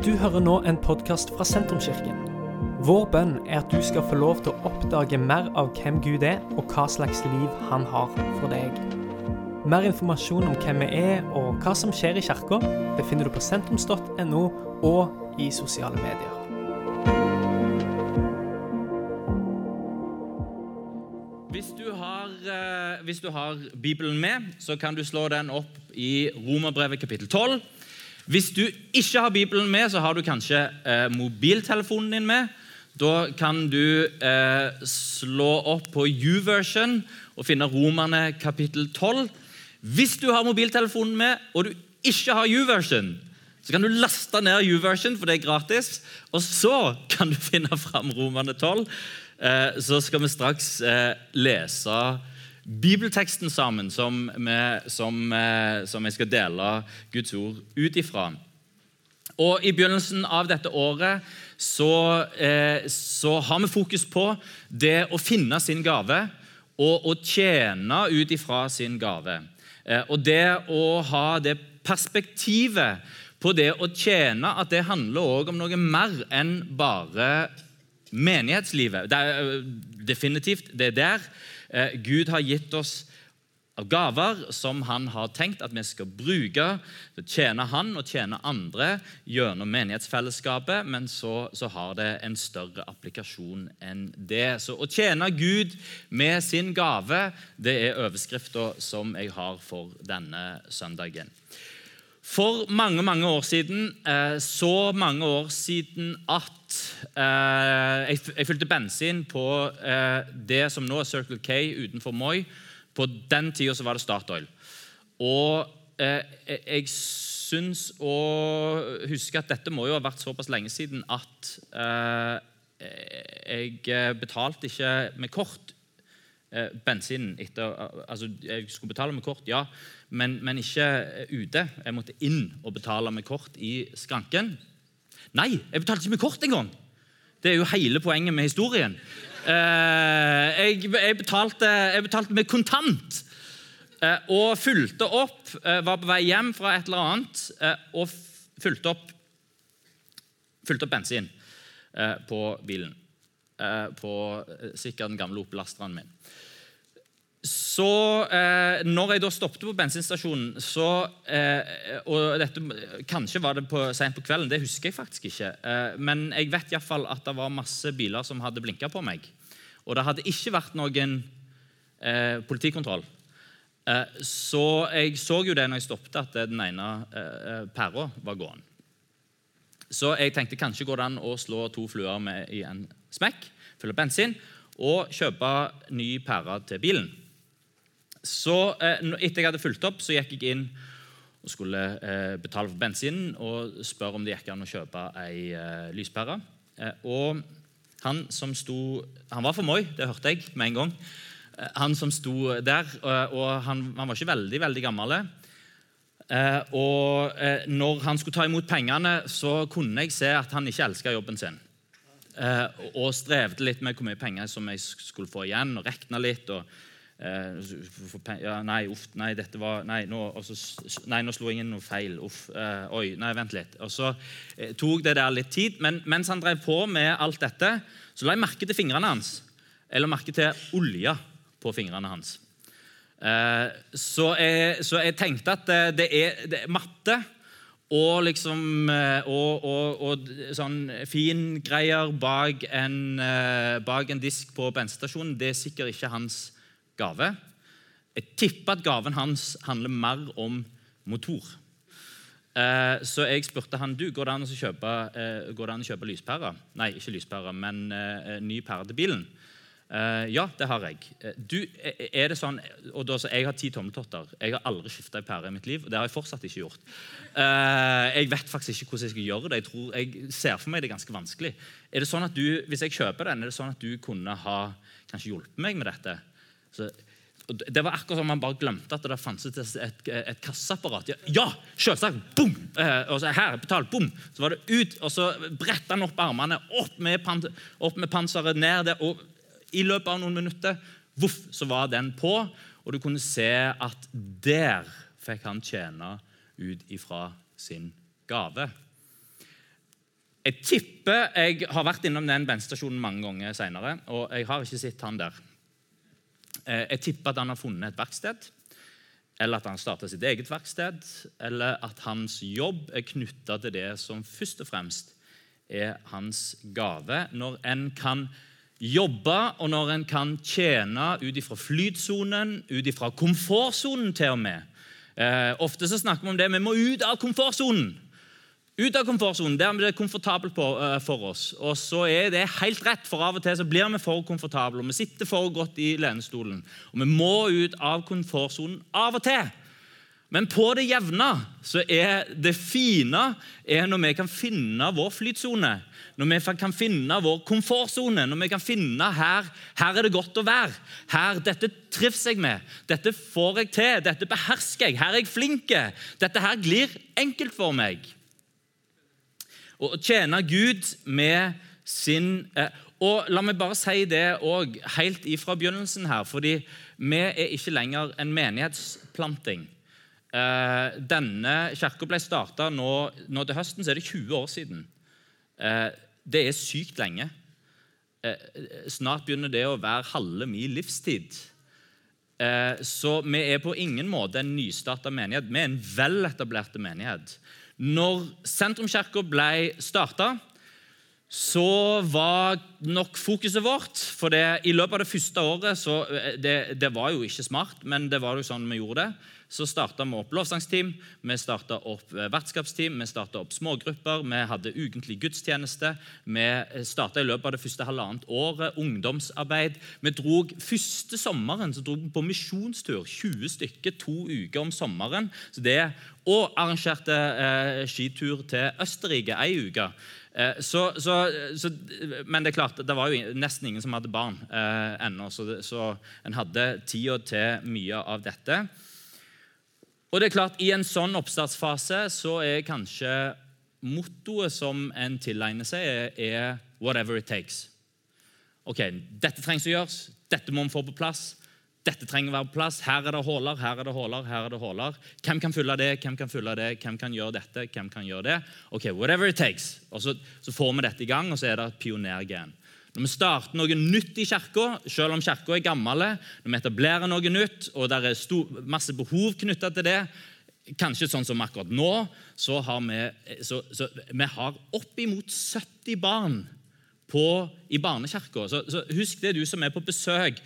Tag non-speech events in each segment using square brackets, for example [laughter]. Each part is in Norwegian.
Du hører nå en podkast fra Sentrumskirken. Vår bønn er at du skal få lov til å oppdage mer av hvem Gud er, og hva slags liv han har for deg. Mer informasjon om hvem vi er og hva som skjer i kirka, befinner du på sentrums.no og i sosiale medier. Hvis du, har, eh, hvis du har Bibelen med, så kan du slå den opp i Romerbrevet kapittel 12. Hvis du ikke har Bibelen med, så har du kanskje eh, mobiltelefonen din med. Da kan du eh, slå opp på U-version og finne Romerne kapittel 12. Hvis du har mobiltelefonen med, og du ikke har U-version, så kan du laste ned U-version, for det er gratis. Og så kan du finne fram Romerne 12. Eh, så skal vi straks eh, lese bibelteksten sammen som, vi, som, eh, som jeg skal dele Guds ord ut ifra. Og I begynnelsen av dette året så, eh, så har vi fokus på det å finne sin gave og å tjene ut ifra sin gave. Eh, og det å ha det perspektivet på det å tjene, at det handler også om noe mer enn bare menighetslivet. Det er, definitivt, det er der. Eh, Gud har gitt oss gaver som han har tenkt at vi skal bruke til å tjene han og tjene andre gjennom menighetsfellesskapet, men så, så, har det en større applikasjon enn det. Så å tjene Gud med sin gave, det er overskrifta som jeg har for denne søndagen. For mange mange år siden, eh, så mange år siden at eh, jeg fylte bensin på eh, det som nå er Circle K utenfor Moi. På den tida var det Statoil. Og jeg syns å huske at dette må jo ha vært såpass lenge siden at jeg betalte ikke med kort bensinen etter Altså, jeg skulle betale med kort, ja men, men ikke eh, ute. Jeg måtte inn og betale med kort i skranken. Nei, jeg betalte ikke med kort engang! Det er jo hele poenget med historien. Eh, jeg, jeg, betalte, jeg, betalte, med kontant. Eh, og fulgte opp. Eh, var på vei hjem fra et eller annet eh, og fulgte opp, fulgte opp bensin eh, på bilen. På sikkert den gamle opplasteren min. Så eh, når jeg da stoppet på bensinstasjonen så, eh, og dette, Kanskje var det på, sent på kvelden, det husker jeg faktisk ikke. Eh, men jeg vet iallfall at det var masse biler som hadde blinka på meg. Og det hadde ikke vært noen eh, politikontroll. Eh, så jeg så jo det når jeg stoppet, at den ene eh, pæra var gående. Så jeg tenkte kanskje går det an å slå to fluer med i en smekk, fylle bensin og kjøpe ny pære til bilen. Så eh, Etter jeg hadde fulgt opp, så gikk jeg inn og skulle eh, betale for bensinen og spørre om det gikk an å kjøpe ei eh, lyspære. og han som sto Han var for Moi, det hørte jeg med en gang. Han som sto der, og han, han var ikke veldig veldig gammel. og når han skulle ta imot pengene, så kunne jeg se at han ikke elska jobben sin. Og strevde litt med hvor mye penger som jeg skulle få igjen, og rekna litt. og Eh, ja, nei, uff, nei, dette var Nei, nå, også, nei, nå slo jeg inn noe feil. Uff, Eh, oi, nei, vent litt. Og Så uh, tok det der litt tid. Men mens han drev på med alt dette, så la jeg merke til fingrene hans. Eller merke til olja på fingrene hans. Uh, så, jeg, så, jeg, tenkte at det er, det er matte og liksom og, og, og sånn fingreier bak, bak en disk på bensinstasjonen, det er sikkert ikke hans gave. Jeg tipper at gaven hans handler mer om motor. Eh, så jeg spurte han du, går det an å kjøpe, eh, kjøpe lyspære. Nei, ikke lyspære, men eh, ny pære til bilen. Ja, det har jeg. Du, er det sånn, og da, så Jeg har ti tommeltotter. Jeg har aldri skifta ei pære i mitt liv. og Det har jeg fortsatt ikke gjort. jeg vet faktisk ikke hvordan jeg skal gjøre det. Jeg, tror, jeg ser for meg det er ganske vanskelig. Er det sånn at du, Hvis jeg kjøper den, er det sånn at du kunne ha kanskje hjulpet meg med dette? Så, det var akkurat som man bare glemte at det fantes et, et, kasseapparat. Ja, ja selvsagt! Boom! Eh, og så her, betal, bom! Så var det ut, og så bretta han opp armene, opp med, pan, opp med panseret, ned der. Og i løpet av noen minutter voff, så var den på, og du kunne se at der fikk han tjene ut ifra sin gave. Jeg tipper Jeg har vært innom den bensinstasjonen mange ganger seinere, og jeg har ikke sett han der. Eh, jeg tipper at han har funnet et verksted, eller at han starta sitt eget verksted, eller at hans jobb er knytta til det som først og fremst er hans gave. Når en kan jobbe, og når en kan tjene ut ifra flytsonen, ut ifra komfortsonen til og med. Eh, ofte så snakker vi om det, vi må ut av komfortsonen. Ut av komfortsonen, der det komfortabelt på, uh, for oss. Og så er det helt rett, for av og til så blir vi for komfortable, og vi sitter for godt i lenestolen. Og vi må ut av komfortsonen av og til. Men på det jevne så er det fine er når vi kan finne vår flytsone. Når vi kan finne vår komfortsone. Når vi kan finne her, her er det godt å være. Her, Dette trives jeg med. Dette får jeg til. Dette behersker jeg. Her er jeg flink. Dette her glir enkelt for meg. Å tjene Gud med sin eh, Og La meg bare si det òg helt ifra begynnelsen her, fordi vi er ikke lenger en menighetsplanting. Eh, denne kirka ble starta nå, nå, til høsten, så er det 20 år siden. Eh, det er sykt lenge. Snart begynner det å være halve min livstid. Så vi er på ingen måte en nystarta menighet. Vi er en veletablert menighet. Når Sentrumskirka ble starta, så var nok fokuset vårt For det, i løpet av det første året så eh, det, det var jo ikke smart, men det var jo sånn vi gjorde det så starta vi opp lovsangsteam, vi starta opp eh, vertskapsteam, vi starta opp smågrupper, vi hadde ukentlig gudstjeneste. Vi starta i løpet av det første halvannet året ungdomsarbeid. Vi drog Første sommeren så drog vi på misjonstur, 20 stykker, to uker om sommeren. Så det, og arrangerte eh, skitur til Østerrike ei uke. Eh, så, så, så, men det er klart, det var jo nesten ingen som hadde barn eh, ennå, så, så en hadde tida til mye av dette. Og det er klart, I en sånn oppstartsfase så er kanskje mottoet som en tilegner seg, er 'whatever it takes'. Ok, Dette trengs å gjøres, dette må vi få på plass. Dette trenger å være på plass. Her er det huller, her er det huller, her er det huller. Hvem kan fylle det, hvem kan fylle det, hvem kan gjøre dette, hvem kan gjøre det? Ok, whatever it takes. Og så, så får vi dette i gang, og så er det et pionergen. Når vi starter noe nytt i kirka, selv om kirka er gammel, når vi etablerer noe nytt, og det er stor, masse behov knytta til det Kanskje sånn som akkurat nå, så har vi, så, så, vi har oppimot 70 barn på, i barnekirka. Så, så husk det, du som er på besøk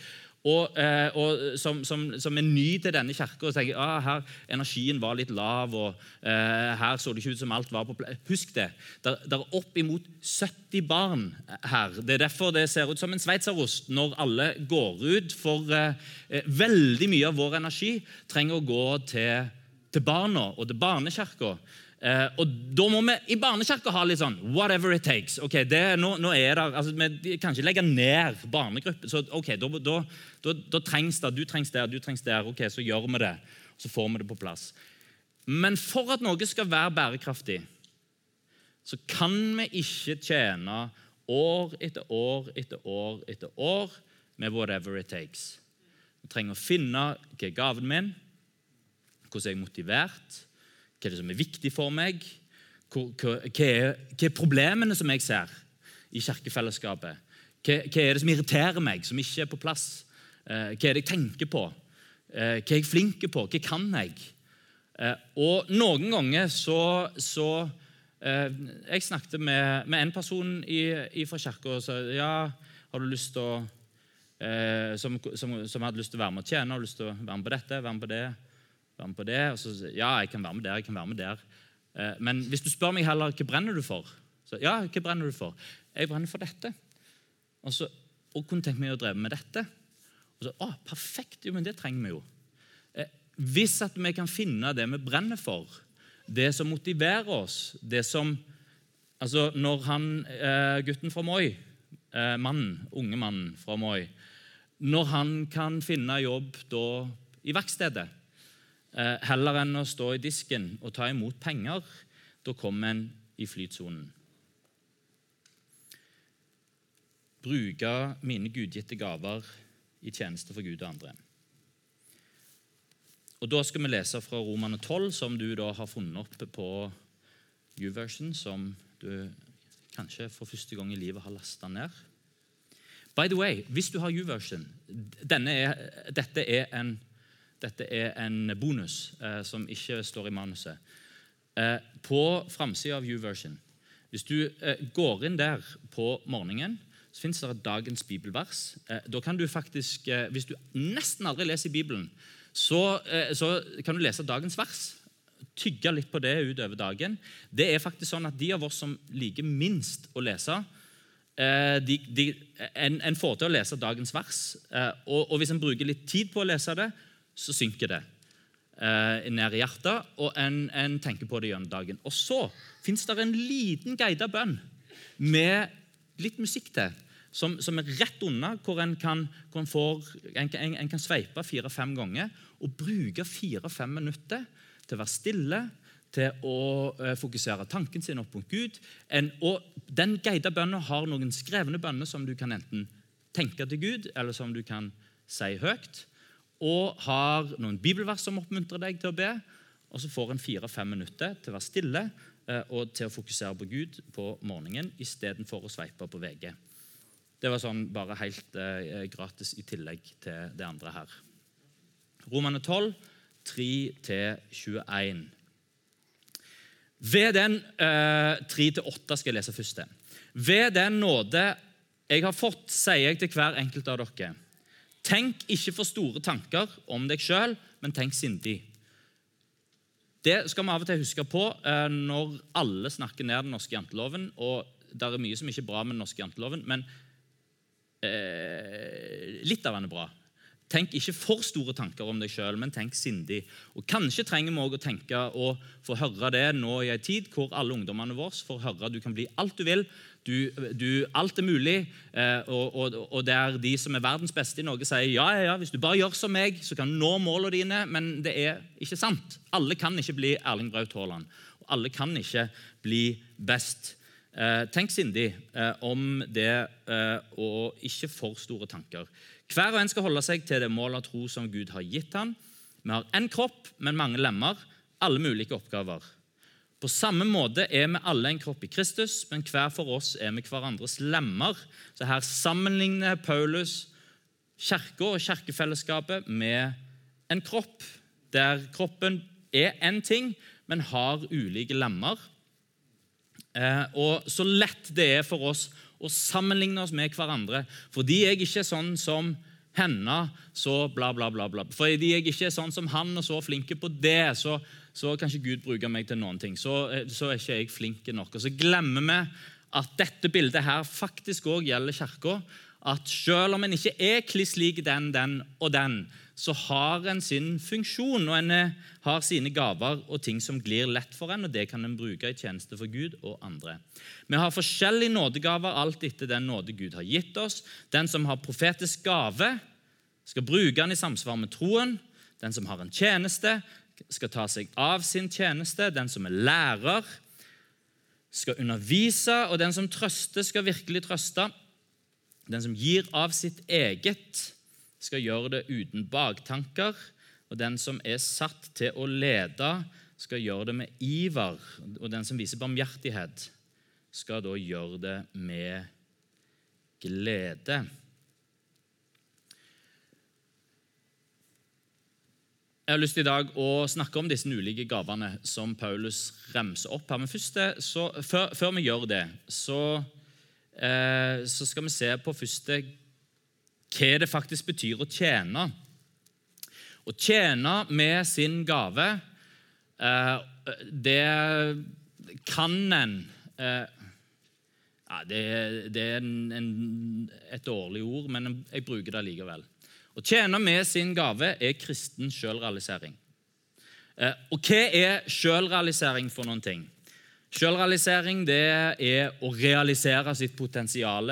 og, eh, og som, som, som, er ny til denne kirka og tenker ah, her energien var litt lav, og eh, her så det ikke ut som alt var på plass. Husk det. Det er oppimot 70 barn her. Det er derfor det ser ut som en sveitserost når alle går ut. For eh, eh, veldig mye av vår energi trenger å gå til, til barna og til barnekirka. Eh, og Da må vi i barnekirka ha litt sånn 'whatever it takes'. ok, det, nå, nå, er det, altså, Vi kan ikke legge ned barnegruppen. så ok, da, da, da, da, trengs det, Du trengs der, du trengs der. ok, Så gjør vi det. Så får vi det på plass. Men for at noe skal være bærekraftig, så kan vi ikke tjene år etter år etter år etter år med 'whatever it takes'. Vi trenger å finne hva er gaven min, hvordan er jeg motivert hva er det som er viktig for meg? Hva, er, hva er, problemene som jeg ser i kirkefellesskapet? Hva, er det som irriterer meg, som ikke er på plass? Eh, hva er det jeg tenker på? Eh, hva er jeg flink på? Hva kan jeg? Eh, og noen ganger så, så Jeg snakket med, med en person i fra kirka og sa ja, har du lyst til å som, som, som, hadde lyst til å være med og tjene, har lyst til å være med på dette, være med på det. Være med på det. Og så ja, jeg kan være med der, jeg kan være med der. Eh, men hvis du spør meg heller hva brenner du for, så ja, hva brenner du for? Jeg brenner for dette. Og så og kunne tenkt meg å dreve med dette. Og så, å, Perfekt! Jo, men det trenger vi jo. Eh, hvis at vi kan finne det vi brenner for, det som motiverer oss, det som Altså, når han, eh, gutten fra Moi, mannen, unge mannen fra Moi Når han kan finne jobb da i verkstedet heller enn å stå i disken og ta imot penger. Da kommer en i flytsonen. Bruke mine gudgitte gaver i tjeneste for Gud og andre. Og Da skal vi lese fra Romane 12, som du da har funnet opp på U-version, som du kanskje for første gang i livet har lasta ned. By the way, hvis du har U-version er, dette, er en, dette er en bonus eh, som ikke står i manuset. Eh, på framsida av U-version Hvis du eh, går inn der på morgenen, så fins det dagens bibelvers. Eh, da kan du faktisk, eh, Hvis du nesten aldri leser Bibelen, så, eh, så kan du lese dagens vers tygge litt på det utover dagen. Det er faktisk sånn at De av oss som liker minst å lese, de, de, en, en, får til å lese dagens vers. Og, og, hvis en bruker litt tid på å lese det, så synker det eh, ned i hjertet, og en, en, tenker på det gjennom dagen. Og så fins det en liten guidet bønn med litt musikk til. Som, som, er rett unna, hvor en kan, hvor en får, en, en kan sveipe fire-fem ganger og bruke fire-fem minutter til å være stille, til å eh, fokusere tanken sin opp mot Gud. En, og Den guida bønnen har noen skrevne bønner som du kan enten tenke til Gud, eller som du kan si høyt. Og har noen bibelvers som oppmuntrer deg til å be. Og så får en fire-fem minutter til å være stille eh, og til å fokusere på Gud på morgenen istedenfor å sveipe på VG. Det var sånn bare helt eh, gratis i tillegg til det andre her. Romane 12 3-21. Ved den eh, 3-8 skal jeg lese først. Ved den nåde jeg har fått, sier jeg til hver enkelt av dere. Tenk ikke for store tanker om deg sjøl, men tenk sindig. Det skal vi av og til huske på eh, når alle snakker ned den norske janteloven. og Det er mye som ikke er bra med den norske janteloven, men eh, litt av den er bra. Tenk ikke for store tanker om deg sjøl, men tenk sindig. Og Kanskje trenger vi også å tenke og få høre det nå i en tid hvor alle ungdommene våre får høre at du kan bli alt du vil. Du, du, alt er mulig. Eh, og, og, og der de som er verdens beste i Norge, sier ja, ja, ja, hvis du bare gjør som meg, så kan du nå målene dine. Men det er ikke sant. Alle kan ikke bli Erling Braut Haaland. Og alle kan ikke bli best. Eh, tenk sindig eh, om det, og ikke for store tanker. Hver og en skal holde seg til det målet av tro som Gud har gitt ham. Vi har én kropp, men mange lemmer, alle mulige oppgaver. På samme måte er vi alle en kropp i Kristus, men hver for oss er vi hverandres lemmer. Så Her sammenligner Paulus kirka og kirkefellesskapet med en kropp, der kroppen er én ting, men har ulike lemmer. Eh, og Så lett det er for oss og sammenligne oss med hverandre. Fordi jeg ikke er sånn som henne, så bla, bla, bla. bla. Fordi jeg ikke er sånn som han og så flinke på det, så, så kan ikke Gud bruke meg til noen ting. Så, eh, så er ikke jeg flink nok. Og så glemmer vi at dette bildet her faktisk òg gjelder Kirka. At selv om en ikke er kliss lik den, den og den, så har en sin funksjon, og en eh, har sine gaver og ting som glir lett for en, og det kan en bruke i tjeneste for Gud og andre. Vi har forskjellige nådegaver alt etter den nåde Gud har gitt oss. Den som har profetisk gave, skal bruke den i samsvar med troen. Den som har en tjeneste, skal ta seg av sin tjeneste. Den som er lærer, skal undervise, og den som trøster, skal virkelig trøste. Den som gir av sitt eget, skal gjøre det uten baktanker. Og den som er satt til å lede, skal gjøre det med iver. Og den som viser barmhjertighet, skal da gjøre det med glede. Jeg har lyst til i dag å snakke om disse ulike gavene som Paulus remser opp her. Men først, så, før, før, vi gjør det, så, eh, så skal vi se på første hva det faktisk betyr å tjene. Å tjene med sin gave, eh, det kan en eh, ja, Det, det er en, en, et dårlig ord, men jeg bruker det likevel. Å tjene med sin gave er kristen sjølrealisering. Eh, og hva er sjølrealisering for noen ting? Sjølrealisering er å realisere sitt potensial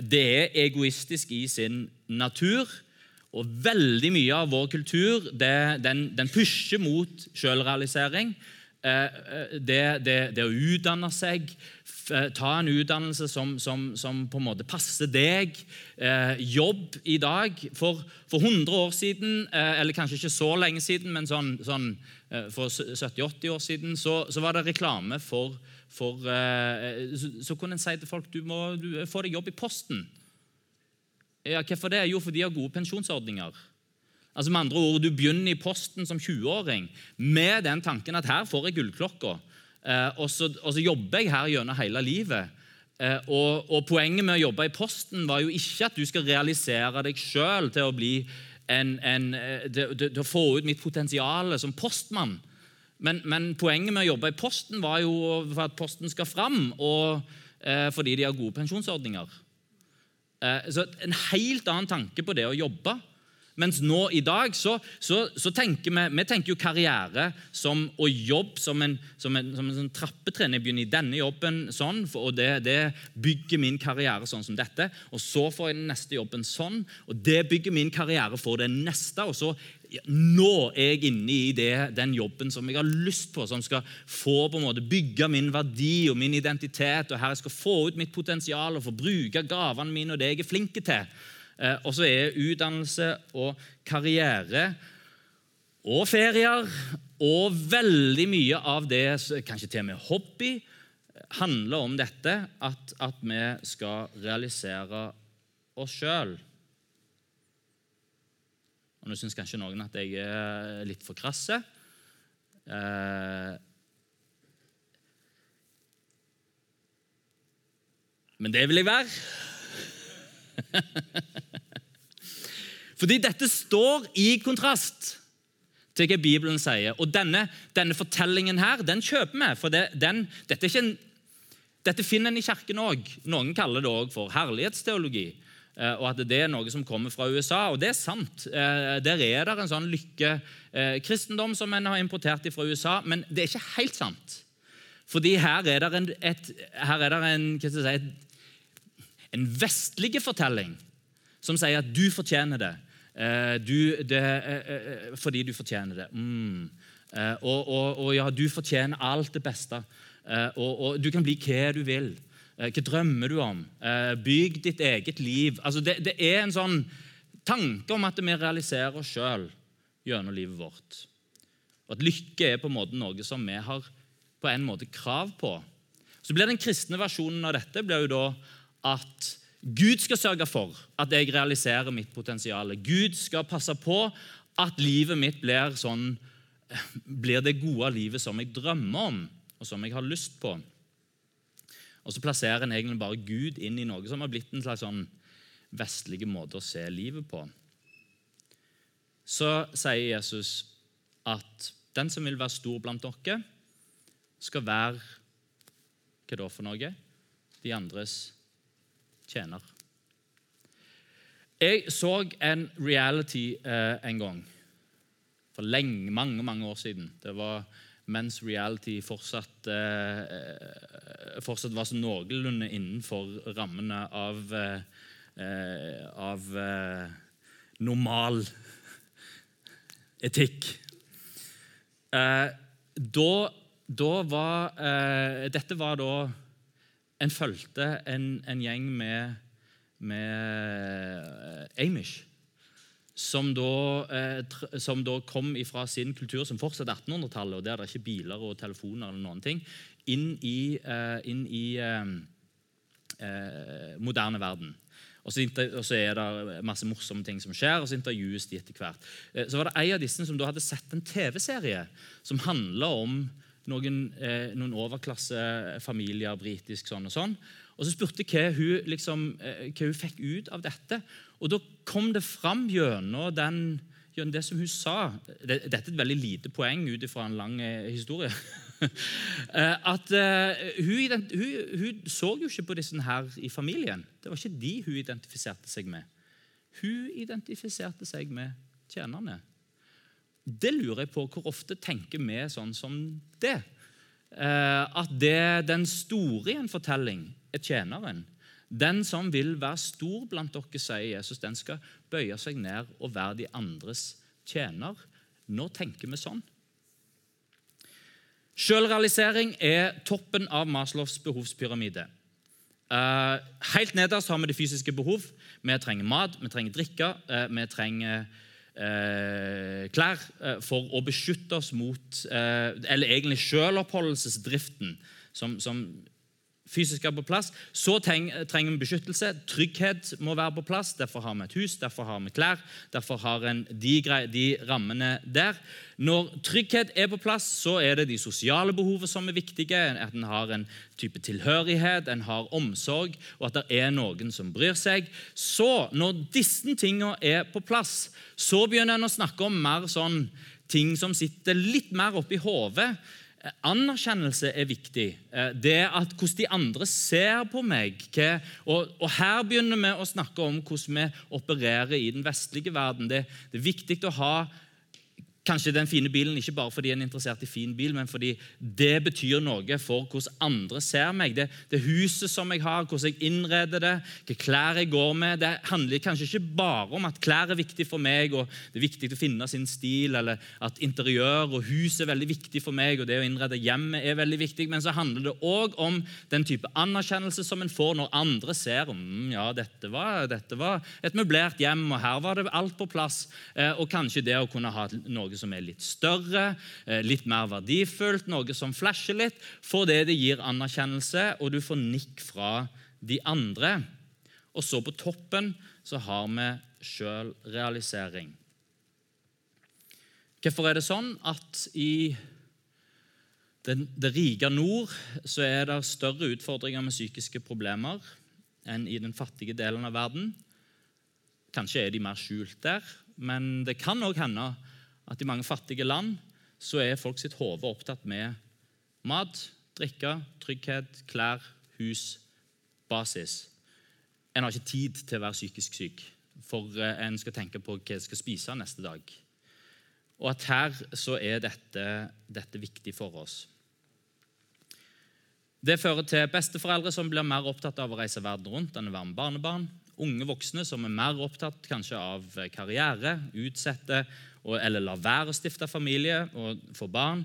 det er egoistisk i sin natur. Og veldig mye av vår kultur det, den, den pusher mot selvrealisering. det, det, det å utdanne seg, ta en utdannelse som, som, som, på en måte passer deg. jobb i dag. For, for 100 år siden, eller kanskje ikke så lenge siden, men sånn, sånn for 70-80 år siden, så, så, var det reklame for, for så, så, kunne en si til folk du må du, få deg jobb i Posten. Ja, Hvorfor det? Jo, for de har gode pensjonsordninger. Altså med andre ord, Du begynner i Posten som 20-åring med den tanken at her får jeg gullklokka. Eh, og, så, og, så, jobber jeg her gjennom hele livet. Eh, og, og, Poenget med å jobbe i Posten var jo ikke at du skal realisere deg sjøl til å eh, til, til, å få ut mitt potensial som postmann. Men, men, poenget med å jobbe i Posten var jo for at Posten skal fram, og eh, fordi de har gode pensjonsordninger. Eh, så En helt annen tanke på det å jobbe. Mens nå i dag så, så, så tenker vi, vi tenker jo karriere som, og jobb som en, som en, som en sånn trappetrinn. Jeg begynner i denne jobben sånn, og det, det, bygger min karriere sånn som dette. Og så får jeg den neste jobben sånn, og det bygger min karriere for det neste. Og så ja, nå er jeg inne i det, den jobben som jeg har lyst på, som skal få på en måte bygge min verdi og min identitet, og her jeg skal få ut mitt potensial og få bruke gavene mine og det jeg er flink til. Eh, og så er utdannelse og karriere og ferier og veldig mye av det, kanskje til og med hobby, handler om dette at, at vi skal realisere oss sjøl. Og Nå syns kanskje noen at jeg er litt for krasse. Eh, men det vil jeg være. [laughs] Fordi dette står i kontrast til hva Bibelen sier. Og denne, denne fortellingen her, den kjøper vi. For det, den, dette, en, dette, finner en i kirken òg. Noen kaller det òg for herlighetsteologi. Eh, og at det er noe som kommer fra USA. Og det er sant. Eh, der er det en sånn lykkekristendom eh, som en har importert fra USA. Men det er ikke helt sant. Fordi her er det en, et, er det en, si, en vestlig fortelling som sier at du fortjener det. Du, det, fordi du fortjener det. Mm. Og, og, og, ja, du fortjener alt det beste. Og, og, du kan bli hva du vil. Hva drømmer du om? Bygg ditt eget liv. Altså det, det, er en sånn tanke om at vi realiserer oss sjøl gjennom livet vårt. Og At lykke er på en måte noe som vi har på en måte krav på. Så blir Den kristne versjonen av dette blir jo da at Gud skal sørge for at jeg realiserer mitt potensial. Gud skal passe på at livet mitt blir, sånn, blir det gode livet som jeg drømmer om, og som jeg har lyst på. Og så plasserer en egentlig bare Gud inn i noe som har blitt en slags sånn vestlige måte å se livet på. Så sier Jesus at den som vil være stor blant dere, skal være Hva da for noe? De andres tjener. Jeg så en reality eh, en gang. For lenge, mange mange år siden. Det var mens reality fortsatt, eh, fortsatt var så noenlunde innenfor rammene av, eh av eh, normal etikk. da, da var Dette var da en fulgte en, en, gjeng med, med Amish. Som da, eh, som da, kom fra sin kultur, som fortsatt er 1800-tallet, og der det er ikke biler og telefoner, eller noen ting, inn i, eh, inn i eh, eh moderne verden. Og så, er det masse morsomme ting som skjer, og så intervjues de etter hvert. Så var det en av disse som da hadde sett en TV-serie som handla om noen, eh, noen overklassefamilier, britisk sånn og sånn. Og Så spurte hva hun, liksom, hva hun fikk ut av dette. Og Da kom det fram gjennom, den, det som hun sa Dette er et veldig lite poeng ut fra en lang eh, historie. [laughs] Eh, at uh, hun, hun, hun, så jo ikke på disse her i familien. Det var ikke de hun identifiserte seg med. Hun identifiserte seg med tjenerne. Det lurer jeg på hvor ofte tenker vi sånn som det. Eh, at det, den store i en fortelling er tjeneren. Den som vil være stor blant dere, sier Jesus, den skal bøye seg ned og være de andres tjener. Nå tenker vi sånn. Selvrealisering er toppen av Maslows behovspyramide. Uh, helt nederst har vi det fysiske behov. Vi trenger mat, vi trenger drikke, uh, vi trenger uh, klær for å beskytte oss mot Eller egentlig selvoppholdelsesdriften, som, som fysisk er på plass. Så trenger vi beskyttelse. Trygghet må være på plass. Derfor har vi et hus, derfor har vi klær. Derfor har en de, de rammene der. Når trygghet er på plass, så er det de sosiale behovene som er viktige. At en har en type tilhørighet, en har omsorg, og at det er noen som bryr seg. Så, når disse tingene er på plass, så begynner en å snakke om mer sånn ting som sitter litt mer oppi hodet Anerkjennelse er viktig. Eh, det at Hvordan de andre ser på meg. Og, og, Her begynner vi å snakke om hvordan vi opererer i den vestlige verden. Det, det er viktig å ha Kanskje den fine bilen ikke bare fordi en er interessert i fin bil, men fordi det betyr noe for hvordan andre ser meg. Det, det huset som jeg har, hvordan jeg innreder det, hvilke klær jeg går med. Det handler kanskje ikke bare om at klær er viktig for meg, og det er viktig å finne sin stil, eller at interiør og hus er veldig viktig for meg, og det å innrede hjemmet er veldig viktig, men så handler det òg om den type anerkjennelse som en får når andre ser mm, ja, dette var, dette var et møblert hjem, og her var det alt på plass, eh, og kanskje det å kunne ha noe noe som er litt større, eh, litt mer verdifullt, noe som flasher litt, fordi det gir anerkjennelse, og du får nikk fra de andre. Og så på toppen så har vi sjølrealisering. Hvorfor er det sånn at i det, det rike nord så er det større utfordringer med psykiske problemer enn i den fattige delen av verden? Kanskje er de mer skjult der, men det kan òg hende at i mange fattige land så er folk sitt hode opptatt med mat, drikke, trygghet, klær, hus, basis. En har ikke tid til å være psykisk syk, for eh, en skal tenke på hva en skal spise neste dag. Og at her så er dette, dette viktig for oss. Det fører til besteforeldre som blir mer opptatt av å reise verden rundt enn å være med barnebarn. Unge voksne som er mer opptatt kanskje av karriere, utsette eller la være å stifte familie og få barn.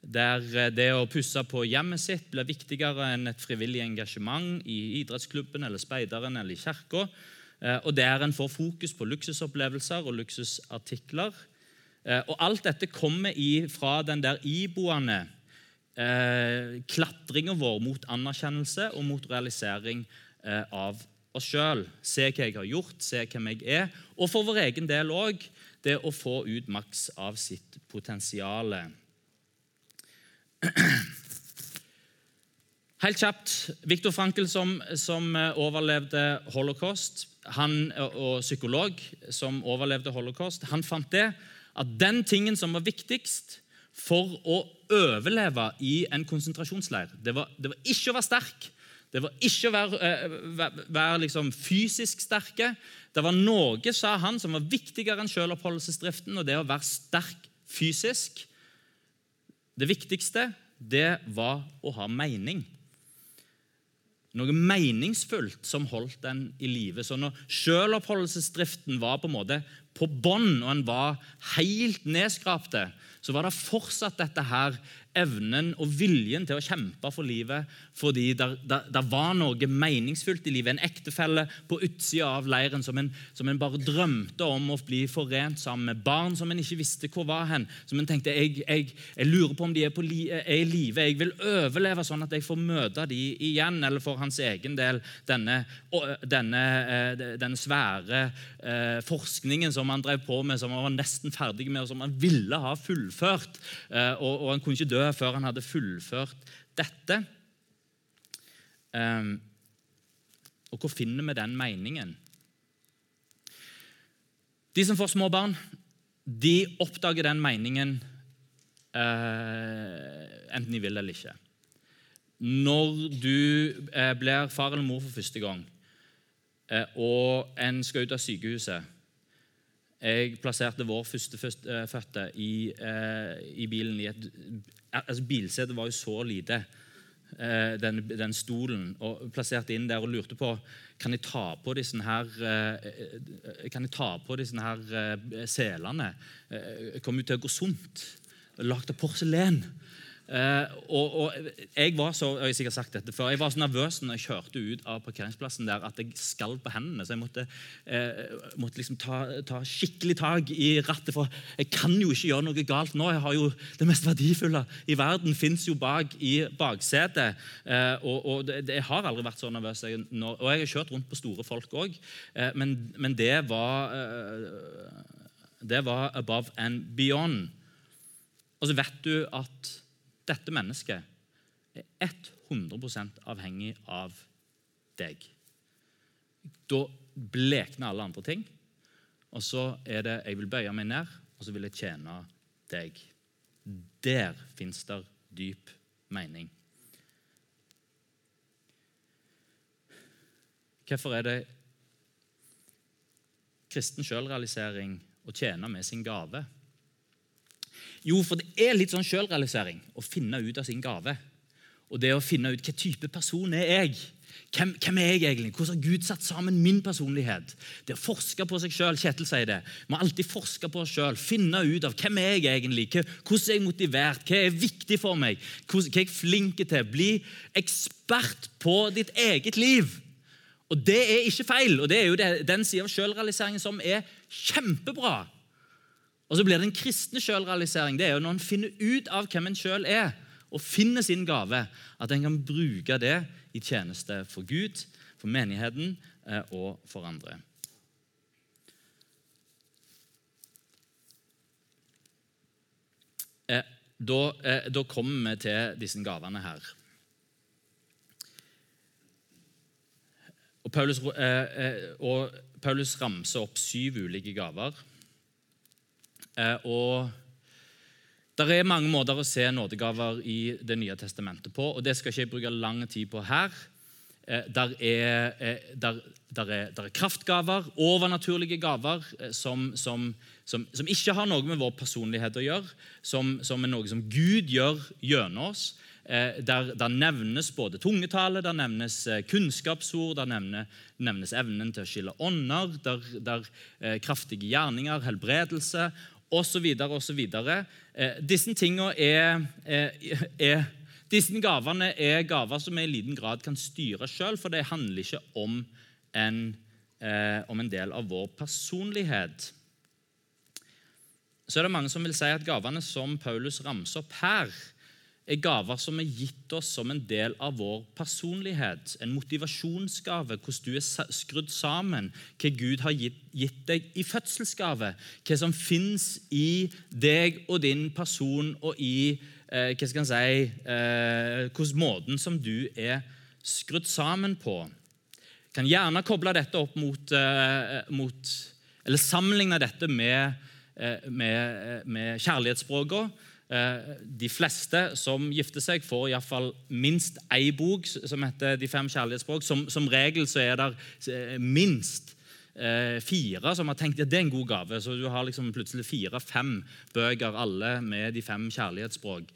Der eh, det å pusse på hjemmet sitt blir viktigere enn et frivillig engasjement i idrettsklubben eller speideren eller i kirka. Eh, og der en får fokus på luksusopplevelser og luksusartikler. Eh, og alt dette kommer fra den der iboende eh, klatringa vår mot anerkjennelse og mot realisering av oss sjøl. Se hva jeg har gjort, se hvem jeg er. Og for vår egen del òg det å få ut maks av sitt potensial. Helt kjapt Viktor Frankel, som, som, overlevde holocaust, han, og psykolog som overlevde holocaust, han fant det at den tingen som var viktigst for å overleve i en konsentrasjonsleir, det var, det var ikke å være sterk, det var ikke å være, eh, være, liksom fysisk sterke. Det var noe, sa han, som var viktigere enn selvoppholdelsesdriften, og det å være sterk fysisk. Det viktigste, det var å ha mening. Noe meningsfullt som holdt den i live. Så når selvoppholdelsesdriften var på en måte på bånn, og en var helt nedskrapte, så var det fortsatt dette her evnen og viljen til å kjempe for livet fordi det var noe meningsfullt i livet. En ektefelle på utsida av leiren som en, som en, bare drømte om å bli forent sammen med. Barn som en ikke visste hvor var hen. Som en tenkte jeg, jeg, jeg lurer på om de er, li, er, i live. Jeg vil overleve sånn at jeg får møte de igjen. Eller for hans egen del denne, denne, eh, denne svære eh, forskningen som han drev på med, som han var nesten ferdig med, og som han ville ha fullført. Eh, og, og han kunne ikke dø før han hadde fullført dette. Um, og hvor finner vi den meningen? De som får små barn, de oppdager den meningen uh, enten de vil eller ikke. Når du uh, blir far eller mor for første gang, og en skal ut av sykehuset Jeg plasserte vår førstefødte i, i bilen i et altså Bilsetet var jo så lite, eh, den, den, stolen, og plasserte inn der og lurte på kan jeg ta på disse her, eh, kan jeg ta på disse her eh, selene. Kommer jo til å gå sunt. Lagd av porselen. Eh, og, og, Jeg var så jeg har sikkert sagt dette før, jeg var så nervøs når jeg kjørte ut av parkeringsplassen der at jeg skalv på hendene. Så jeg måtte, uh, måtte liksom ta, ta, skikkelig tak i rattet. For jeg kan jo ikke gjøre noe galt nå. Jeg har jo Det mest verdifulle i verden fins jo bak i baksetet. Uh, og, og det, Jeg har aldri vært så nervøs. Jeg, når, og jeg har kjørt rundt på store folk òg, men, men, det var Det var above and beyond. Og så vet du at dette mennesket er 100% avhengig av deg. Da blekner alle andre ting. Og så er det 'jeg vil bøye meg ned, og så vil jeg tjene deg'. Der fins det dyp mening. Hvorfor er det kristen sjølrealisering å tjene med sin gave? Jo, for det er litt sånn sjølrealisering å finne ut av sin gave. Og det å finne ut hva type person er jeg hvem, hvem, er jeg egentlig? Hvordan har Gud satt sammen min personlighet? Det å forske på seg sjøl. Kjetil sier det. Vi må alltid forske på oss sjøl. Finne ut av hvem er jeg egentlig Hvordan er jeg motivert? Hva er viktig for meg? Hva er jeg flink til? Bli ekspert på ditt eget liv. Og Det er ikke feil. og Det er jo den sida av sjølrealiseringen som er kjempebra. Og så blir det en kristne sjølrealisering. Det er jo når en finner ut av hvem en sjøl er, og finner sin gave, at en kan bruke det i tjeneste for Gud, for menigheten eh, og for andre. Eh, da, eh, da kommer vi til disse gavene her. Og Paulus, og Paulus ramser opp syv ulike gaver. Eh, og det er mange måter å se nådegaver i Det nye testamentet på, og det skal ikke jeg bruke lang tid på her. Eh, der er, eh, der, der, er, der er, kraftgaver, overnaturlige gaver, som, som, som, som, ikke har noe med vår personlighet å gjøre, som, er noe som Gud gjør gjennom oss. Der, der, nevnes både tungetale, der nevnes kunnskapsord, der nevnes, nevnes evnen til å skille ånder, der, der kraftige gjerninger, helbredelse osv. osv. Eh, disse tingene er, er, er, disse gavene er gaver som vi i liten grad kan styre sjøl, for det handler ikke om en, eh, om en del av vår personlighet. Så er det mange som vil si at gavene som Paulus ramser opp her, er gaver som er gitt oss som en del av vår personlighet. En motivasjonsgave, hvordan du er skrudd sammen, hva Gud har gitt, deg i fødselsgave. Hva som fins i deg og din person og i eh, hva skal jeg si, eh, måten som du er skrudd sammen på. Jeg kan gjerne koble dette opp mot, eh, mot Eller sammenligne dette med, eh, med, eh, med kjærlighetsspråkene. Eh, de fleste som gifter seg, får iallfall minst ei bok som heter De fem kjærlighetsspråk. Som, som regel så er det eh, minst eh, fire som har tenkt at det er en god gave. Så du har liksom plutselig fire-fem bøker, alle med de fem kjærlighetsspråk.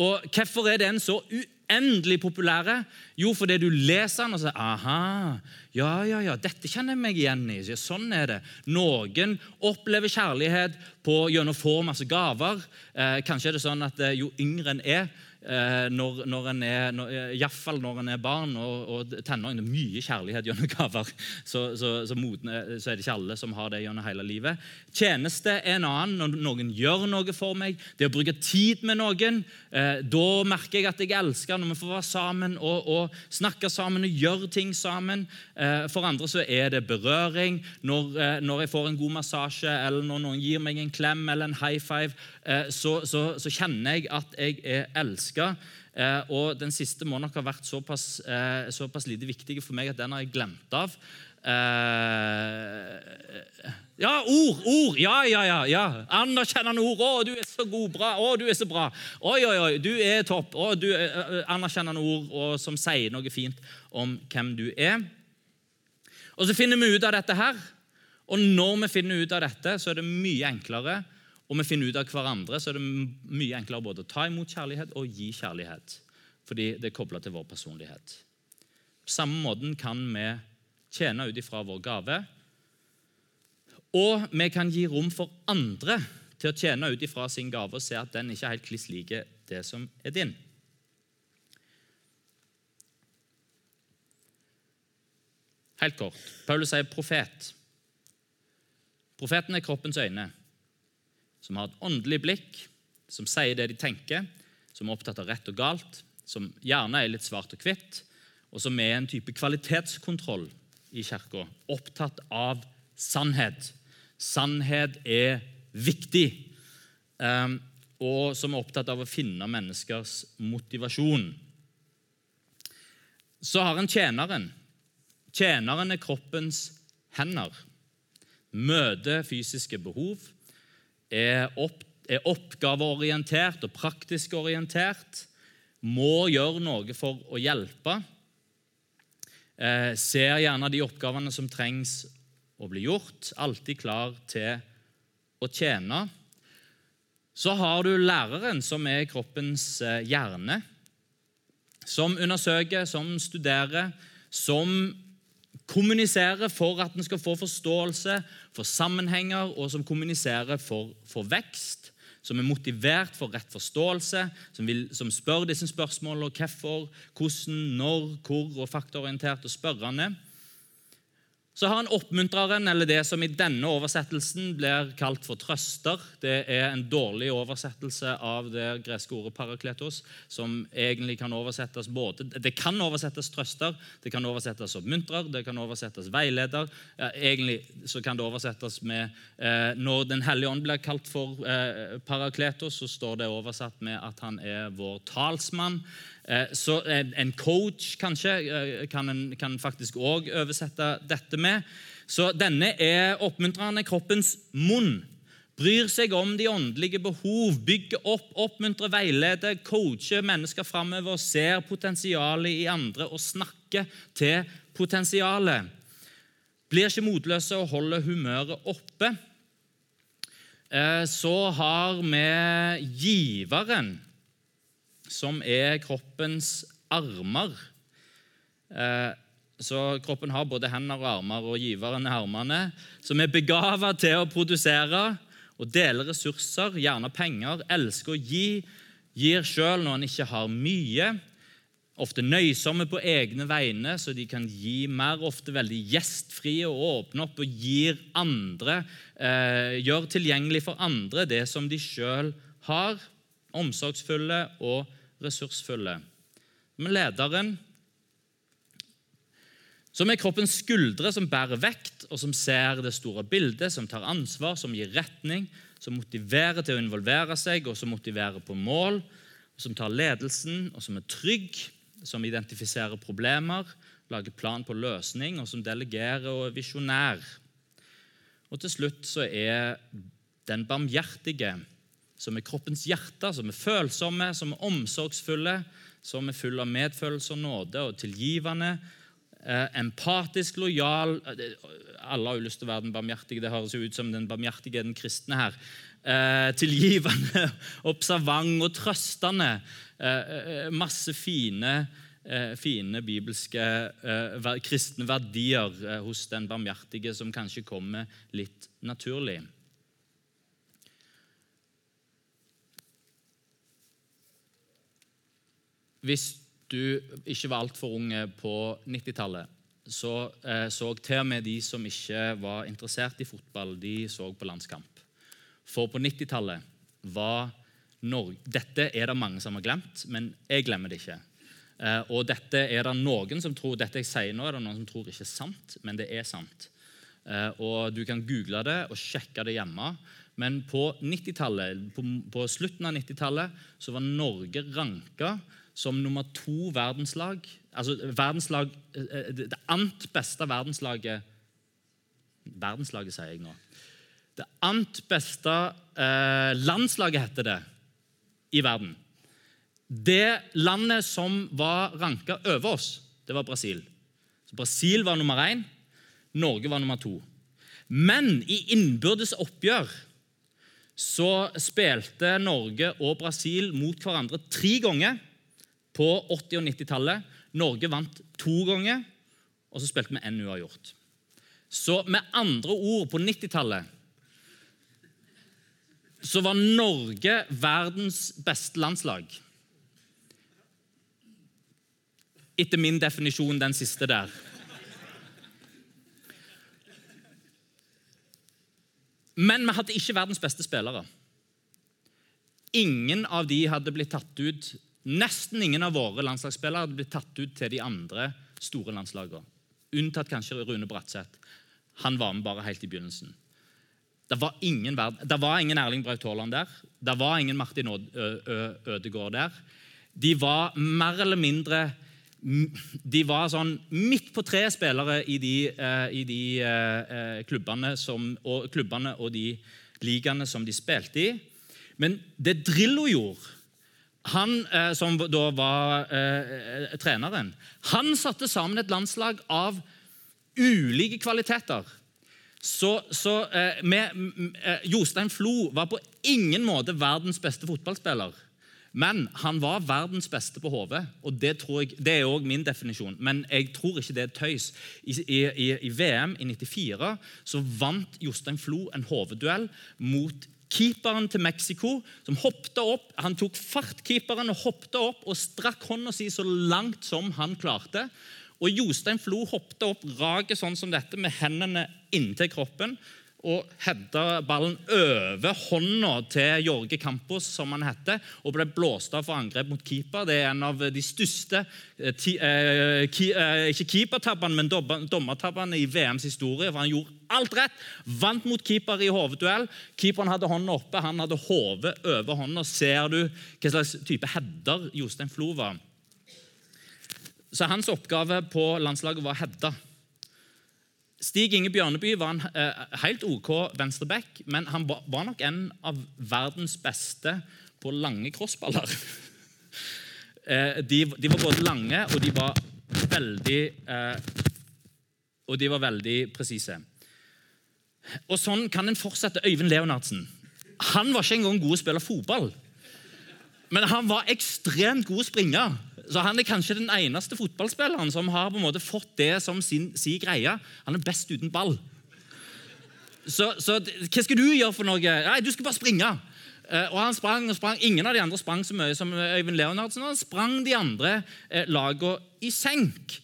og Hvorfor er det en så uendelig populære? Jo, fordi du leser den og sier aha, ja, ja, ja, dette kjenner jeg meg igjen i. Sånn er det. Noen opplever kjærlighet på, gjennom få masse gaver. Eh, kanskje er det sånn at eh, jo yngre en er, Eh, når, når en er, når, eh, Iallfall når en er barn og, og tenåring. Det er mye kjærlighet gjennom [laughs] gaver. Så, så, så, modne, så, er det ikke alle som har det gjennom hele livet. Tjeneste er en annen. Når noen gjør noe for meg, det å bruke tid med noen, eh, da merker jeg at jeg elsker når vi får være sammen og, og snakke sammen og gjøre ting sammen. Eh, for andre så er det berøring. Når, eh, når, jeg får en god massasje, eller når noen gir meg en klem eller en high five, eh, så, så kjenner jeg at jeg er elsket elska. Eh, og den siste må nok ha vært såpass, eh, såpass lite viktig for meg at den har jeg glemt av. Eh, ja, ord! Ord! Ja, ja, ja. ja. Anerkjennende ord. 'Å, du er så god. Bra. Å, du er så bra.' Oi, oi, oi, du er topp. Å, du er Anerkjennende ord og, som sier noe fint om hvem du er. Og Så finner vi ut av dette her. Og når vi finner ut av dette, så er det mye enklere og vi finner ut av hverandre, så er det mye enklere både å ta imot kjærlighet og gi kjærlighet. Fordi det er kobla til vår personlighet. På samme måten kan vi tjene ut ifra vår gave. Og vi kan gi rom for andre til å tjene ut ifra sin gave og se at den ikke er helt kliss like det som er din. Helt kort. Paulus sier profet. Profeten er kroppens øyne, som har et åndelig blikk, som sier det de tenker, som er opptatt av rett og galt, som gjerne er litt svart og hvitt, og som er en type kvalitetskontroll i kirka. Opptatt av sannhet. Sannhet er viktig. Um, og som er opptatt av å finne menneskers motivasjon. Så har en tjeneren. Tjeneren er kroppens hender. Møter fysiske behov. Er, opp, er oppgaveorientert og praktisk orientert. Må gjøre noe for å hjelpe. Eh, ser gjerne de oppgavene som trengs å bli gjort. Alltid klar til å tjene. Så har du læreren, som er kroppens eh, hjerne. Som undersøker, som studerer, som kommuniserer for at en skal få forståelse for sammenhenger, og som kommuniserer for, for vekst. Som er motivert for rett forståelse, som, vil, som spør disse spørsmålene hvorfor, hvordan, når, hvor, og faktaorientert og spørrende. Så har han oppmuntreren, eller det som i denne oversettelsen blir kalt for trøster. Det er en dårlig oversettelse av det greske ordet parakletos, som egentlig kan oversettes både Det kan oversettes trøster, det kan oversettes oppmuntrer, det kan oversettes veileder. Egentlig så kan det oversettes med eh, Når Den hellige ånd blir kalt for eh, parakletos, så står det oversatt med at han er vår talsmann. Eh, så en coach kanskje eh, kan en kan faktisk òg oversette dette med. Så denne er oppmuntrende kroppens munn. Bryr seg om de åndelige behov, bygger opp, oppmuntrer, veileder, coacher mennesker framover, ser potensialet i andre og snakker til potensialet. Blir ikke motløse og holder humøret oppe. Eh, så har vi giveren som er kroppens armer. Eh, så kroppen har både hender og armer, og giveren er armene. Som er begava til å produsere og dele ressurser, gjerne penger, elsker å gi, gir sjøl når en ikke har mye. Ofte nøysomme på egne vegne, så de kan gi mer. Ofte veldig gjestfrie og åpne opp og gir andre, eh, gjør tilgjengelig for andre det som de sjøl har. Omsorgsfulle og ressursfulle. Men lederen, som er kroppens skuldre, som bærer vekt, og som ser det store bildet, som tar ansvar, som gir retning, som motiverer til å involvere seg, og som motiverer på mål, som tar ledelsen, og som er trygg, som identifiserer problemer, lager plan på løsning, og som delegerer og er visjonær. Og til slutt så er den barmhjertige som er kroppens hjerte, som er følsomme, som er omsorgsfulle, som er fulle av medfølelse og nåde og tilgivende. Eh, empatisk, lojal eh, Alle har jo lyst til å være den barmhjertige. Det høres jo ut som den barmhjertige er den kristne her. Eh, tilgivende, [laughs] observant og trøstende. Masse fine, fine bibelske kristne verdier hos den barmhjertige som kanskje kommer litt naturlig. Hvis du ikke var altfor unge på 90-tallet, så eh, så til og med de som ikke var interessert i fotball, de så på landskamp. For på 90-tallet var Norge Dette er det mange som har glemt, men jeg glemmer det ikke. Eh, og dette er det noen som tror Dette jeg sier nå, er det noen som tror ikke er sant, men det er sant. Eh, og Du kan google det og sjekke det hjemme. Men på, 90 på, på slutten av 90-tallet så var Norge ranka som nummer to verdenslag. Altså verdenslag, eh, Det ant beste verdenslaget Verdenslaget, sier jeg nå. Det ant beste eh, landslaget, heter det, i verden. Det landet som var ranka over oss, det var Brasil. Så Brasil var nummer én, Norge var nummer to. Men i innbyrdes oppgjør så spilte Norge og Brasil mot hverandre tre ganger på 80- og 90-tallet. Norge vant to ganger, og så spilte vi én uavgjort. Så med andre ord, på 90-tallet så var Norge verdens beste landslag. Etter min definisjon den siste der. Men vi hadde ikke verdens beste spillere. Ingen av de hadde blitt tatt ut Nesten ingen av våre landslagsspillere hadde blitt tatt ut til de andre store landslagene. Unntatt kanskje Rune Bratseth. Han var med bare helt i begynnelsen. Det var ingen, det var ingen Erling Braut Haaland der. Det var ingen Martin Ødegaard der. De var mer eller mindre de var sånn midt på tre spillere i de, uh, i de uh, klubbene, som, og, klubbene, og, de ligaene som de spilte i. Men det Drillo gjorde han eh, som da var treneren, han satte sammen et landslag av ulike kvaliteter. Så, så med, Jostein Flo var på ingen måte verdens beste fotballspiller. Men han var verdens beste på hodet, og det, jeg, det er òg min definisjon. Men jeg tror ikke det er tøys. I, i, i VM i 94 så vant Jostein Flo en hovedduell mot keeperen til Mexico, som hoppet opp. Han tok fart, keeperen, og hoppet opp og strakk hånda si så langt som han klarte. Og Jostein Flo hoppet opp raket sånn som dette med hendene inntil kroppen og hedda ballen over hånda til Jorge Campos, som han heter, og ble blåst av for angrep mot keeper. Det er en av de største eh, ti, eh, ki, eh, ikke keepertabbene, men dommertabbene i VMs historie. for Han gjorde alt rett. Vant mot keeper i hovedduell. Keeperen hadde hånda oppe, han hadde hodet over hånda. Ser du hva slags type header Jostein Flo var? Så Hans oppgave på landslaget var hedda. Stig Inge Bjørneby var en eh, helt OK venstreback, men han var nok en av verdens beste på lange crossballer. [laughs] eh, de, de, var både lange, og de var veldig eh, Og de var veldig presise. Og sånn kan en fortsette. Øyvind Leonardsen. Han var ikke engang god å spille fotball, men han var ekstremt god å springe. Så Han er kanskje den eneste fotballspilleren som har på en måte fått det som sin, sin greie. Han er best uten ball. Så, så, hva skal du gjøre for noe? Nei, Du skal bare springe. Uh, og han sprang og sprang. Ingen av de andre sprang så mye som Øyvind Leonardsen. Han sprang de andre uh, lagene i senk.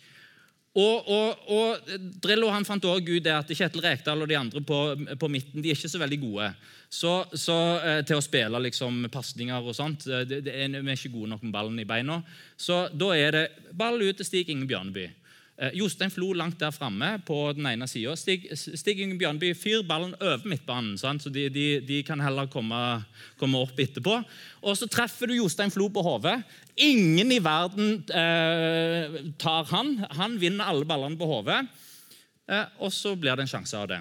Og, og, og, Drillo han fant også ut det at Kjetil Rekdal og de andre på, på midten de er ikke så veldig gode så, så, eh, til å spille liksom, pasninger og sånt. Eh, det, det vi er ikke gode nok med ballen i beina. Så da er det ball ut til Stig Inge Bjørneby. Eh, Jostein Flo langt der framme på den ene sida. Stig, Stig Inge Bjørnby, fyr ballen over midtbanen, sant? så de, de, de, kan heller komme, komme, opp etterpå. Og Så treffer du Jostein Flo på hodet. Ingen i verden eh, tar han. Han vinner alle ballene på hodet. Eh, og så blir det en sjanse av det.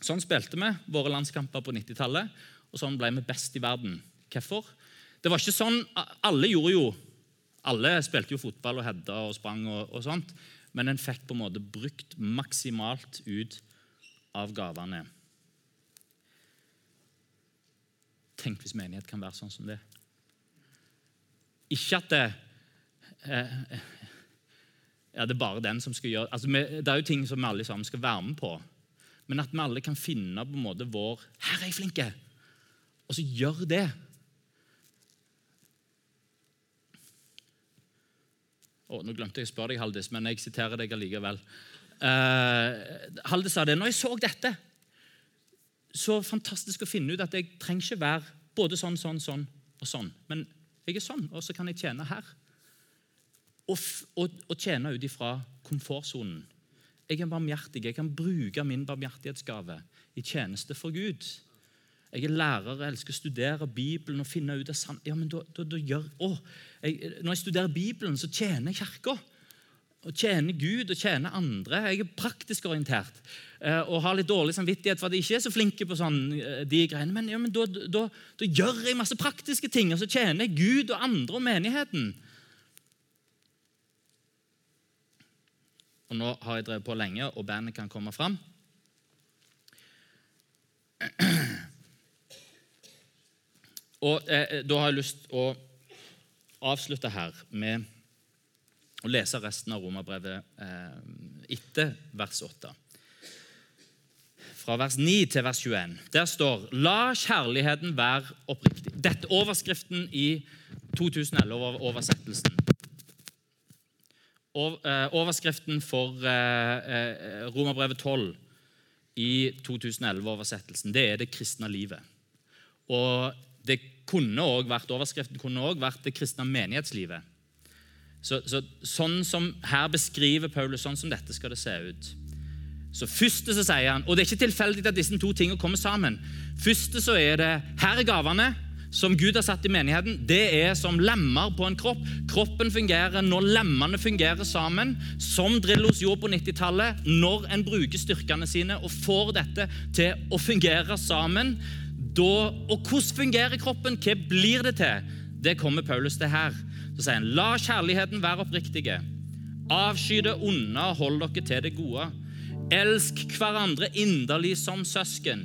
Sånn spilte vi våre landskamper på 90-tallet, og sånn ble vi best i verden. Hvorfor? Det var ikke sånn, Alle gjorde jo, alle spilte jo fotball og hedda og sprang, og, og sånt, men en fikk på en måte brukt maksimalt ut av gavene. Tenk hvis menighet kan være sånn som det. Ikke at det eh, ja, det er bare den som skal gjøre altså, Det er jo ting som vi alle sammen skal være med på men at vi alle kan finne på en måte vår 'Her er jeg flinke!' Og så gjør det. Oh, nå glemte jeg å spørre deg, Haldis, men jeg siterer deg allikevel. Uh, Haldis sa det. Når jeg så dette, så fantastisk å finne ut at jeg trenger ikke være både sånn, sånn, sånn og sånn. Men jeg er sånn, og så kan jeg tjene her. Og, og, og tjene ut ifra komfortsonen. Jeg er barmhjertig. Jeg kan bruke min barmhjertighetsgave i tjeneste for Gud. Jeg er lærer, jeg elsker å studere Bibelen og finne ut av sann... Ja, men da, da, da gjør, å, jeg, Når jeg studerer Bibelen, så tjener jeg Kirka. Og tjener Gud og tjener andre. Jeg er praktisk orientert eh, og har litt dårlig samvittighet for at jeg ikke er så flinke på sånn, eh, de greiene. Men, ja, men da, da, da, gjør jeg masse praktiske ting, og så tjener jeg Gud og andre og menigheten. Og nå har jeg drevet på lenge, og bandet kan komme fram. [clears throat] Og eh, Da har jeg lyst å avslutte her med å lese resten av romerbrevet eh, etter vers 8. Fra vers 9 til vers 21. Der står 'La kjærligheten være oppriktig'. Dette er overskriften i 2011-oversettelsen. eh, overskriften for eh, Romerbrevet 12 i 2011-oversettelsen, det er det kristne livet. Og det kunne også vært, Overskriften kunne òg vært det kristne menighetslivet. Så, så, sånn som Her beskriver Paulus sånn som dette skal det se ut. Så første så sier han, og Det er ikke tilfeldig at disse to tingene kommer sammen. Første så er det Her er gavene som Gud har satt i menigheten. Det er som lemmer på en kropp. Kroppen fungerer når lemmene fungerer sammen, som Drillos gjorde på 90-tallet. Når en bruker styrkene sine og får dette til å fungere sammen. Da, og hvordan fungerer kroppen? Hva blir det til? Det kommer Paulus til her. Så sier han, La kjærligheten være oppriktige. Avsky det onde, hold dere til det gode. Elsk hverandre inderlig som søsken.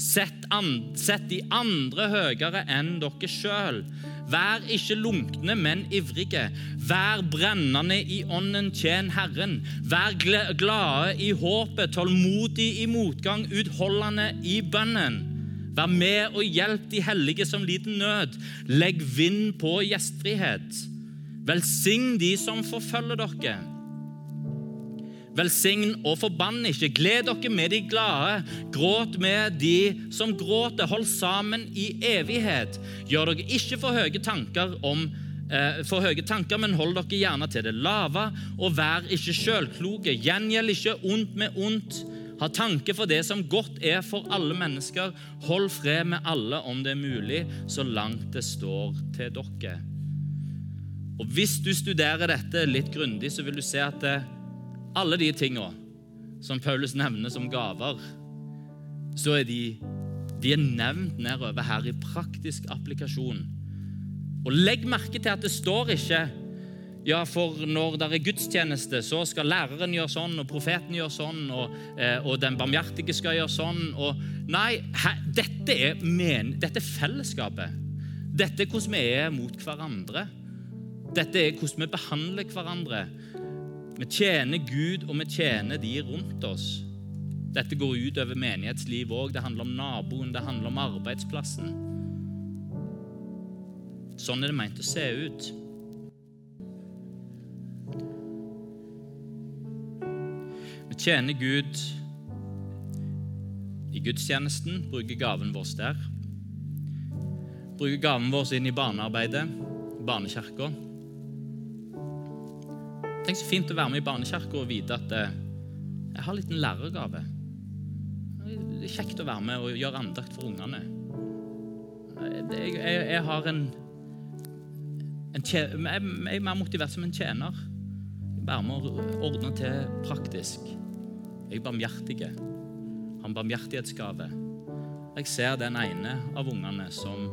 Sett, an, sett de andre høyere enn dere sjøl. Vær ikke lunkne, men ivrige. Vær brennende i ånden, tjen Herren. Vær glade i håpet, tålmodig i motgang, utholdende i bønnen. Vær med og hjelp de hellige som lider nød. Legg vind på gjestfrihet. Velsign de som forfølger dere. Velsign og forbann ikke. Gled dere med de glade. Gråt med de som gråter. Hold sammen i evighet. Gjør dere ikke for høye tanker om eh, for høye tanker, men hold dere gjerne til det lave, og vær ikke sjølkloke. Gjengjeld ikke ondt med ondt. Ha tanke for det som godt er for alle mennesker. Hold fred med alle om det er mulig, så langt det står til dere. Og Hvis du studerer dette litt grundig, så vil du se at alle de tingene som Paulus nevner som gaver, så er de, de er nevnt nedover her i praktisk applikasjon. Og Legg merke til at det står ikke ja, for når det er gudstjeneste, så skal læreren gjøre sånn, og profeten gjøre sånn, og, eh, og den barmhjertige skal gjøre sånn. Og, nei, her, dette, er men, dette er fellesskapet. Dette er hvordan vi er mot hverandre. Dette er hvordan vi behandler hverandre. Vi tjener Gud, og vi tjener de rundt oss. Dette går ut over menighetslivet òg. Det handler om naboen, det handler om arbeidsplassen. Sånn er det meint å se ut. Vi tjener Gud i gudstjenesten, bruker gaven vår der. Bruker gaven vår inn i barnearbeidet, barnekirka. Tenk så fint å være med i barnekirka og vite at eh, jeg har en liten lærergave. Det er kjekt å være med og gjøre andakt for ungene. Jeg, jeg, jeg har en, en jeg, jeg er mer motivert som en tjener. Være med å ordne til praktisk. Jeg er barmhjertig. Har en barmhjertighetsgave. Jeg ser den ene av ungene som,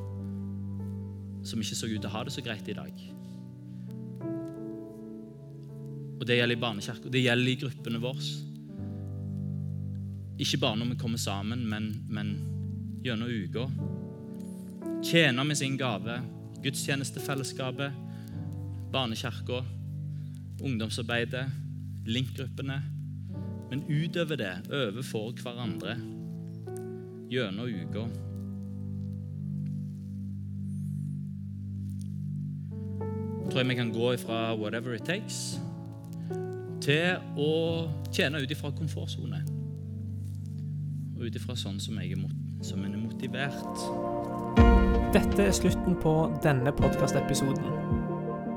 som ikke så ut til å ha det så greit i dag. Og det gjelder i barnekirka. Det gjelder i gruppene våre. Ikke bare når vi kommer sammen, men, men gjennom uka. Tjener med sin gave. Gudstjenestefellesskapet, barnekirka, ungdomsarbeidet, linkgruppene. Men utover det, overfor hverandre, gjennom uka. tror jeg vi kan gå ifra 'whatever it takes' til å tjene ut ifra komfortsone. Og ut ifra sånn som, jeg er, som en er motivert. Dette er slutten på denne podkastepisoden.